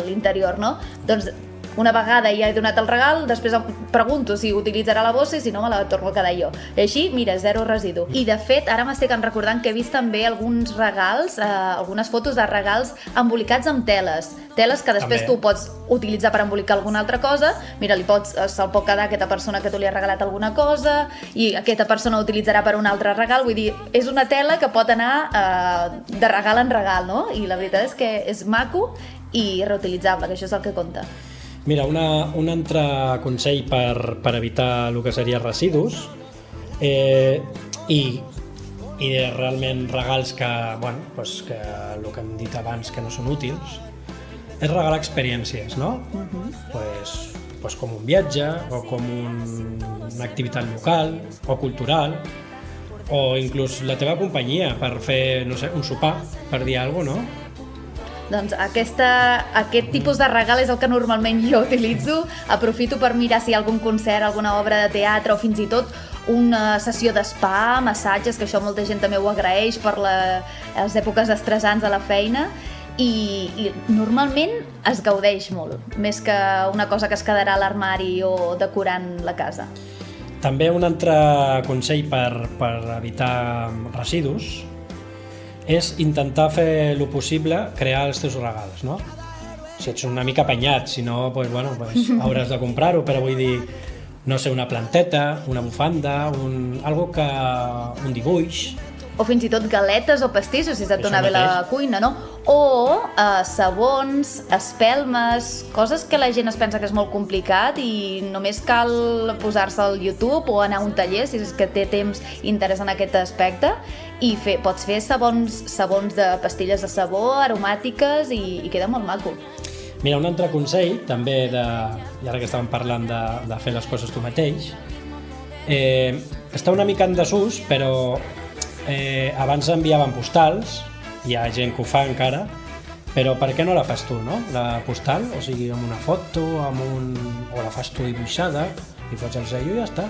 l'interior, no? Doncs una vegada ja he donat el regal, després em pregunto si utilitzarà la bossa i si no me la torno a quedar jo. I així, mira, zero residu. I de fet, ara m'estic recordant que he vist també alguns regals, eh, algunes fotos de regals embolicats amb teles. Teles que després També. tu pots utilitzar per embolicar alguna altra cosa, mira, li pots, se'l pot quedar aquesta persona que tu li has regalat alguna cosa i aquesta persona ho utilitzarà per un altre regal, vull dir, és una tela que pot anar eh, de regal en regal, no? I la veritat és que és maco i reutilitzable, que això és el que compta. Mira, una, un altre consell per, per evitar el que seria residus Eh, i, I realment regals que, bueno, pues que el que hem dit abans que no són útils, és regalar experiències, no? pues, pues com un viatge o com un, una activitat local o cultural o inclús la teva companyia per fer, no sé, un sopar, per dir alguna cosa, no? Doncs aquesta, aquest tipus de regal és el que normalment jo utilitzo. Aprofito per mirar si hi ha algun concert, alguna obra de teatre o fins i tot una sessió d'espa, massatges, que això molta gent també ho agraeix per la, les èpoques estressants de la feina i, i normalment es gaudeix molt, més que una cosa que es quedarà a l'armari o decorant la casa. També un altre consell per, per evitar residus és intentar fer el possible crear els teus regals, no? Si ets una mica apanyat, si no, pues, bueno, pues, [LAUGHS] hauràs de comprar-ho, però vull dir, no sé, una planteta, una bufanda, un, algo que, un dibuix, o fins i tot galetes o pastissos, si Això dona bé la cuina, no? O eh, sabons, espelmes, coses que la gent es pensa que és molt complicat i només cal posar-se al YouTube o anar a un taller, si és que té temps i interès en aquest aspecte, i fer, pots fer sabons, sabons de pastilles de sabó, aromàtiques, i, i queda molt maco. Mira, un altre consell, també, de, i ara que estàvem parlant de, de fer les coses tu mateix, eh, està una mica en desús, però eh, abans enviaven postals, hi ha gent que ho fa encara, però per què no la fas tu, no? La postal, o sigui, amb una foto, amb un... o la fas tu dibuixada, i fots el sello i ja està.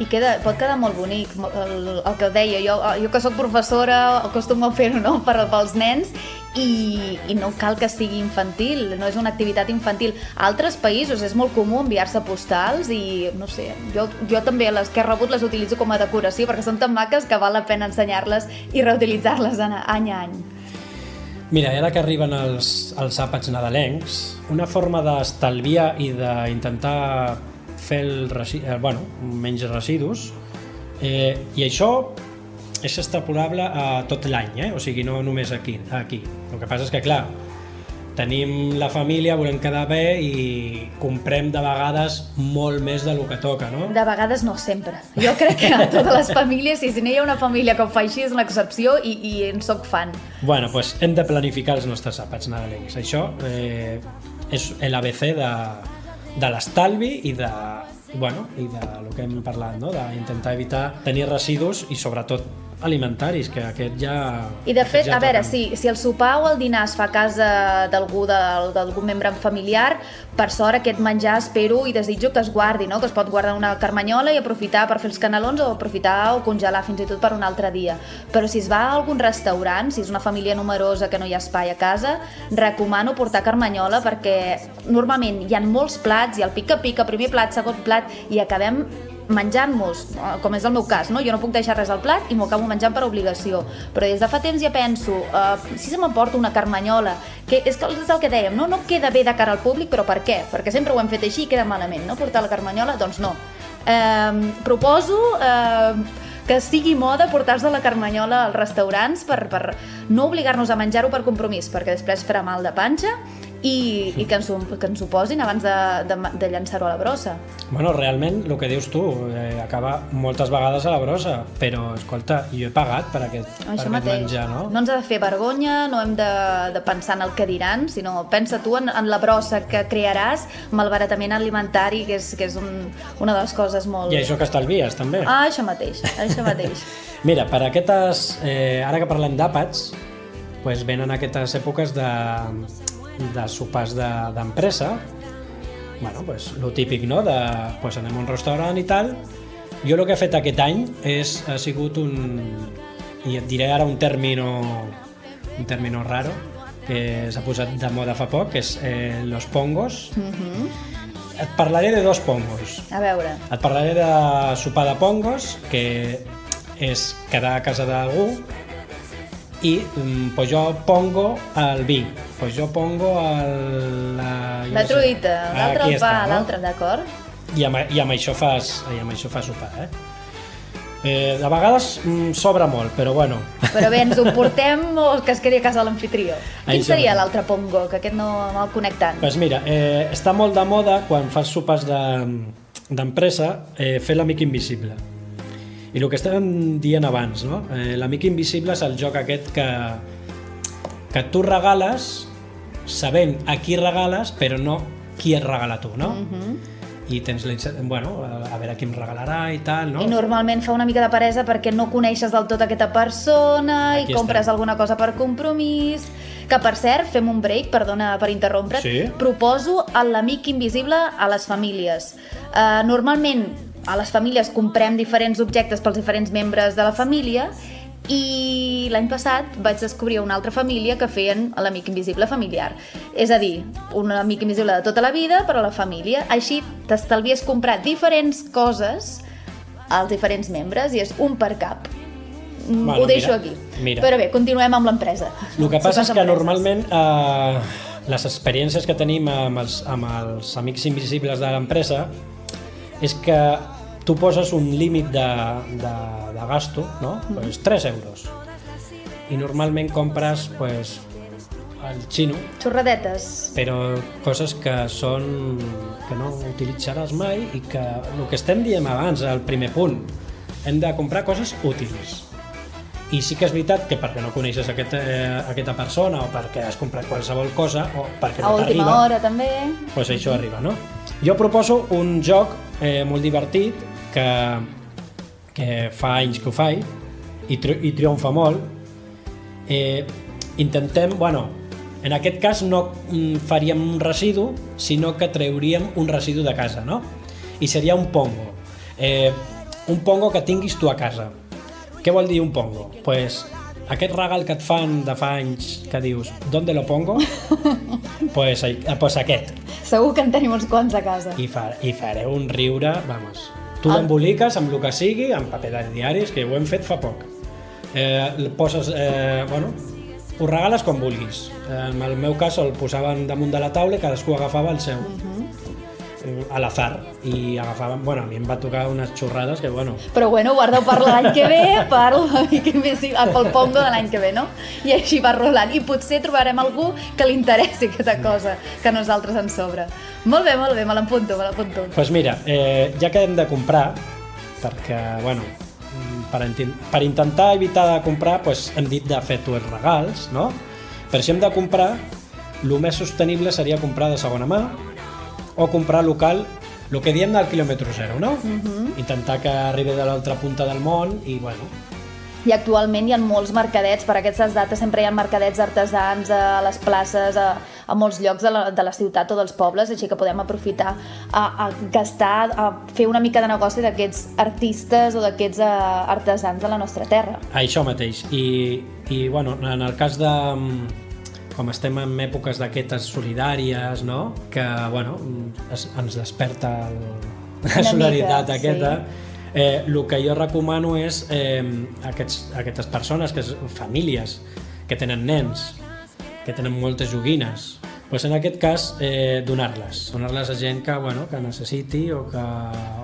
I queda, pot quedar molt bonic, el, el que deia, jo, jo que sóc professora acostumo a fer-ho no? [LAUGHS] per, pels nens i, i no cal que sigui infantil, no és una activitat infantil. A altres països és molt comú enviar-se postals i, no sé, jo, jo també les que he rebut les utilitzo com a decoració perquè són tan maques que val la pena ensenyar-les i reutilitzar-les any a any. Mira, ara que arriben els, els àpats nadalencs, una forma d'estalviar i d'intentar fer el, eh, bueno, menys residus, eh, i això és extrapolable a tot l'any, eh? o sigui, no només aquí, aquí. El que passa és que, clar, tenim la família, volem quedar bé i comprem de vegades molt més del que toca, no? De vegades no sempre. Jo crec que a totes les famílies, i si no hi ha una família que ho fa així, és una excepció i, i en sóc fan. Bueno, doncs hem de planificar els nostres àpats nadalencs. Això eh, és l'ABC de, de l'estalvi i de, bueno, i de lo que hem parlat, no? d'intentar evitar tenir residus i sobretot alimentaris, que aquest ja... I de fet, ja a veure, si, si el sopar o el dinar es fa a casa d'algú d'algun membre familiar, per sort aquest menjar espero i desitjo que es guardi, no? que es pot guardar una carmanyola i aprofitar per fer els canelons o aprofitar o congelar fins i tot per un altre dia. Però si es va a algun restaurant, si és una família numerosa que no hi ha espai a casa, recomano portar carmanyola perquè normalment hi ha molts plats, i el pica-pica, primer plat, segon plat, i acabem menjant-nos, eh, com és el meu cas, no? jo no puc deixar res al plat i m'ho acabo menjant per obligació, però des de fa temps ja penso, uh, si se m'emporta una carmanyola, que és que és el que dèiem, no? no queda bé de cara al públic, però per què? Perquè sempre ho hem fet així i queda malament, no? Portar la carmanyola, doncs no. Uh, proposo uh, que sigui moda portar-se la carmanyola als restaurants per, per no obligar-nos a menjar-ho per compromís, perquè després farà mal de panxa i, i que, ens, ho- que ens ho posin abans de, de, de llançar-ho a la brossa. Bueno, realment, el que dius tu, eh, acaba moltes vegades a la brossa, però, escolta, jo he pagat per aquest, per Això aquest mateix. menjar, no? no ens ha de fer vergonya, no hem de, de pensar en el que diran, sinó pensa tu en, en la brossa que crearàs, malbaratament alimentari, que és, que és un, una de les coses molt... I això que estalvies, també. Ah, això mateix, això mateix. [LAUGHS] Mira, per aquestes... Eh, ara que parlem d'àpats, pues venen aquestes èpoques de, de sopars de- d'empresa. bueno, pues, lo típic, no? De, pues anem a un restaurant i tal. Jo el que he fet aquest any és, ha sigut un... I et diré ara un tèrmino, un tèrmino raro, que s'ha posat de moda fa poc, que és eh, los pongos. Mhm. Et parlaré de dos pongos. A veure, Et parlaré de sopar de pongos, que és quedar a casa d'algú, i mm, pues jo pongo el vi, pues jo pongo el, la... la no sé. truita, l'altre el pa, no? l'altre, d'acord? I amb, I amb això fas, i amb això fas sopar, eh? Eh, de vegades mm, sobra molt, però bueno, Però bé, ens ho [LAUGHS] portem o que es quedi a casa l'anfitrió? Quin Això seria l'altre pongo? Que aquest no, no el conec tant. pues mira, eh, està molt de moda quan fas sopars de- d'empresa eh, fer l'amic invisible. I el que estàvem dient abans, no? Eh, L'amic invisible és el joc aquest que, que tu regales sabent a qui regales, però no qui et regala tu, no? Mhm. I tens la bueno, a a veure qui em regalarà i tal, no? I normalment fa una mica de peresa perquè no coneixes del tot aquesta persona Aquí i compres estem. alguna cosa per compromís... Que, per cert, fem un break, perdona per interrompre't. Sí. Proposo l'amic invisible a les famílies. Uh, normalment, a les famílies comprem diferents objectes pels diferents membres de la família i l'any passat vaig descobrir una altra família que feien l'amic invisible familiar. És a dir, un amic invisible de tota la vida per a la família. Així t'estalvies comprar diferents coses als diferents membres i és un per cap. Mm, Bueno, Ho deixo mira, aquí. mira. Però bé, continuem amb l'empresa. El que passa és que normalment eh, les experiències que tenim amb els, amb els amics invisibles de l'empresa és que tu poses un límit de, de, de gasto, no? Pues 3 euros. I normalment compres pues, el xino, Xorradetes. però coses que són que no utilitzaràs mai i que el que estem dient abans, el primer punt, hem de comprar coses útils. I sí que és veritat que perquè no coneixes aquest, eh, aquesta persona o perquè has comprat qualsevol cosa o perquè A no última t'arriba, hora, també. pues això arriba, no? Jo proposo un joc eh, molt divertit que, que fa anys que ho faig i, tri i triomfa molt. Eh, intentem, bueno, en aquest cas no mm, faríem un residu, sinó que treuríem un residu de casa, no? I seria un pongo. Eh, un pongo que tinguis tu a casa. Què vol dir un pongo? Pues aquest regal que et fan de fa anys que dius, ¿dónde lo pongo? [LAUGHS] pues, eh, pues aquest. Segur que en tenim uns quants a casa. I, fa, i fareu un riure, vamos. Tu El- l'emboliques amb el que sigui, amb paper de diaris, que ho hem fet fa poc. Eh, poses, eh, bueno, ho regales com vulguis. Eh, en el meu cas el posaven damunt de la taula i cadascú agafava el seu. eh, a l'azar i agafaven, bueno, a mi em va tocar unes xorrades que, bueno, Però bueno, guardeu per l'any que ve, per l'amic invisible, ah, pel pongo de l'any que ve, no? I així va rolant. I potser trobarem algú que li interessi aquesta cosa que a nosaltres ens sobra. Molt bé, molt bé, me l'apunto, me l'apunto. Doncs pues mira, eh, ja que hem de comprar, perquè, bueno, per, per intentar evitar de comprar, pues, hem dit de fer tu els regals, no? Però si hem de comprar, el més sostenible seria comprar de segona mà o comprar local, el que diem del quilòmetre zero, no? Mhm. Intentar que arribi de l'altra punta del món i, bueno, I actualment hi ha molts mercadets, per aquestes dates sempre hi ha mercadets artesans a les places, a, a molts llocs de la, de la ciutat o dels pobles, així que podem aprofitar a, a gastar, a fer una mica de negoci d'aquests artistes o d'aquests eh, artesans de la nostra terra. Això mateix. I, i bueno, en el cas de mm, com estem en èpoques d'aquestes solidàries, no? que bueno, es, ens desperta el, la Una solidaritat mica, aquesta, sí. eh, el que jo recomano és eh, aquests, aquestes persones, que és, famílies, que tenen nens, que tenen moltes joguines, pues en aquest cas eh, donar-les, donar-les a gent que, bueno, que necessiti o que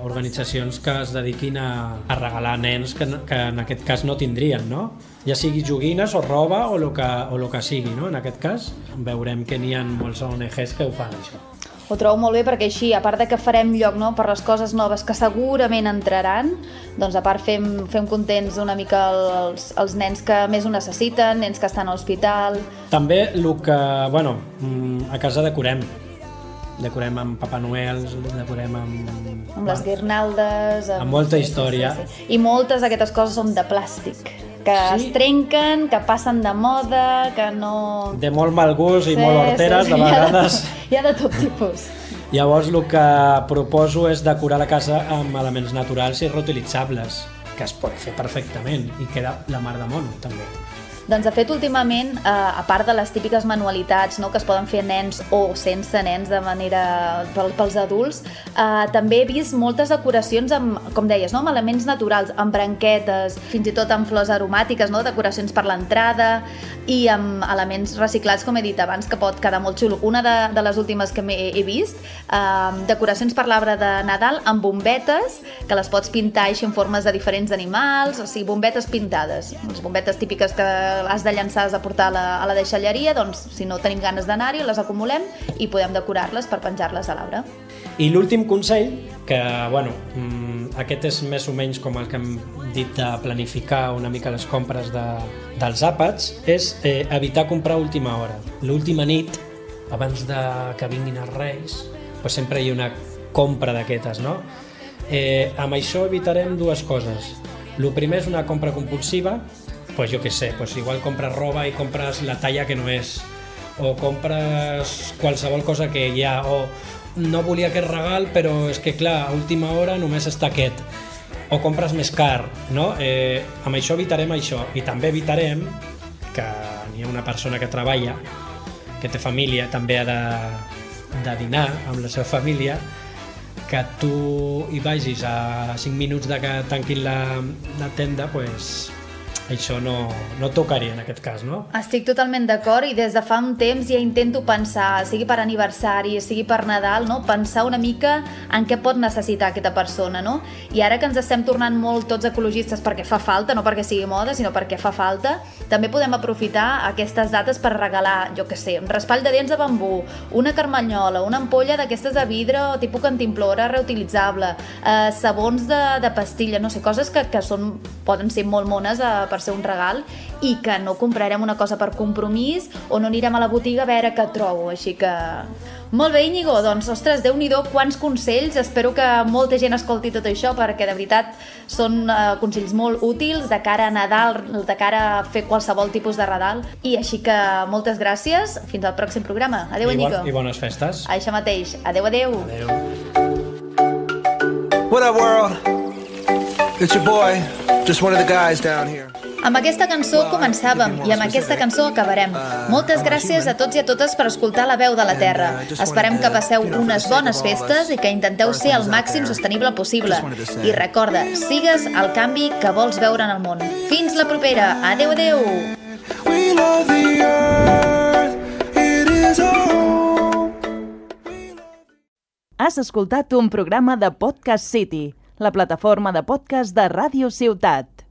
organitzacions que es dediquin a, a regalar nens que, que en aquest cas no tindrien, no? Ja sigui joguines o roba o el que, o lo que sigui, no? En aquest cas veurem que n'hi ha molts ONGs que ho fan això. Ho trobo molt bé perquè així, a part de que farem lloc no, per les coses noves que segurament entraran, doncs a part fem, fem contents una mica els, els nens que més ho necessiten, nens que estan a l'hospital... També el que, bueno, mm, a casa decorem. Decorem amb Papa Noel, decorem amb... amb les guirnaldes... Amb molta història. I moltes d'aquestes coses són de plàstic, que Sí. es trenquen, que passen de moda, que no... De molt mal gust i molt horteres, de hi ha vegades. Hi ha de tot tipus. Llavors el que proposo és decorar la casa amb elements naturals i reutilitzables, que es pot fer perfectament i queda la mar de món també. Doncs de fet, últimament, eh, a part de les típiques manualitats no, que es poden fer nens o sense nens de manera pel, pels adults, eh, també he vist moltes decoracions amb, com deies, no, amb elements naturals, amb branquetes, fins i tot amb flors aromàtiques, no, decoracions per l'entrada i amb elements reciclats, com he dit abans, que pot quedar molt xulo. Una de, de les últimes que m'he- he vist, eh, decoracions per l'arbre de Nadal amb bombetes, que les pots pintar així en formes de diferents animals, o sigui, bombetes pintades. Les bombetes típiques que has de llançar, has de portar a la, a la deixalleria, doncs si no tenim ganes d'anar-hi, les acumulem i podem decorar-les per penjar-les a l'arbre. I l'últim consell, que bueno, mm, aquest és més o menys com el que hem dit de planificar una mica les compres de, dels àpats, és eh, evitar comprar a última hora. L'última nit, abans de que vinguin els reis, pues sempre hi ha una compra d'aquestes, no? Eh, amb això evitarem dues coses. El primer és una compra compulsiva, pues jo què sé, pues igual compres roba i compres la talla que no és, o compres qualsevol cosa que hi ha, o no volia aquest regal, però és que clar, a última hora només està aquest, o compres més car, no? Eh, amb això evitarem això, i també evitarem que n'hi ha una persona que treballa, que té família, també ha de, de dinar amb la seva família, que tu hi vagis a 5 minuts de que tanquin la, la tenda, pues, això no, no tocaria en aquest cas, no? Estic totalment d'acord i des de fa un temps ja intento pensar, sigui per aniversari, sigui per Nadal, no? pensar una mica en què pot necessitar aquesta persona, no? I ara que ens estem tornant molt tots ecologistes perquè fa falta, no perquè sigui moda, sinó perquè fa falta, també podem aprofitar aquestes dates per regalar, jo que sé, un raspall de dents de bambú, una carmanyola, una ampolla d'aquestes de vidre o tipus cantimplora reutilitzable, eh, sabons de, de pastilla, no sé, coses que, que són, poden ser molt mones eh, per ser un regal i que no comprarem una cosa per compromís o no anirem a la botiga a veure què trobo, així que... Molt bé, Íñigo, doncs, ostres, déu nhi quants consells, espero que molta gent escolti tot això perquè de veritat són uh, consells molt útils de cara a Nadal, de cara a fer qualsevol tipus de Nadal i així que moltes gràcies, fins al pròxim programa. Adéu, I, bon, Íñigo. I bones festes. Això mateix. Adéu, adéu. Adéu. What up, world? It's your boy, just one of the guys down here. Amb aquesta cançó començàvem i amb aquesta cançó acabarem. Moltes gràcies a tots i a totes per escoltar la veu de la Terra. Esperem que passeu unes bones festes i que intenteu ser el màxim sostenible possible. I recorda, sigues el canvi que vols veure en el món. Fins la propera. Adeu, adeu! We love the earth, it is home. Has escoltat un programa de Podcast City, la plataforma de podcast de Ràdio Ciutat.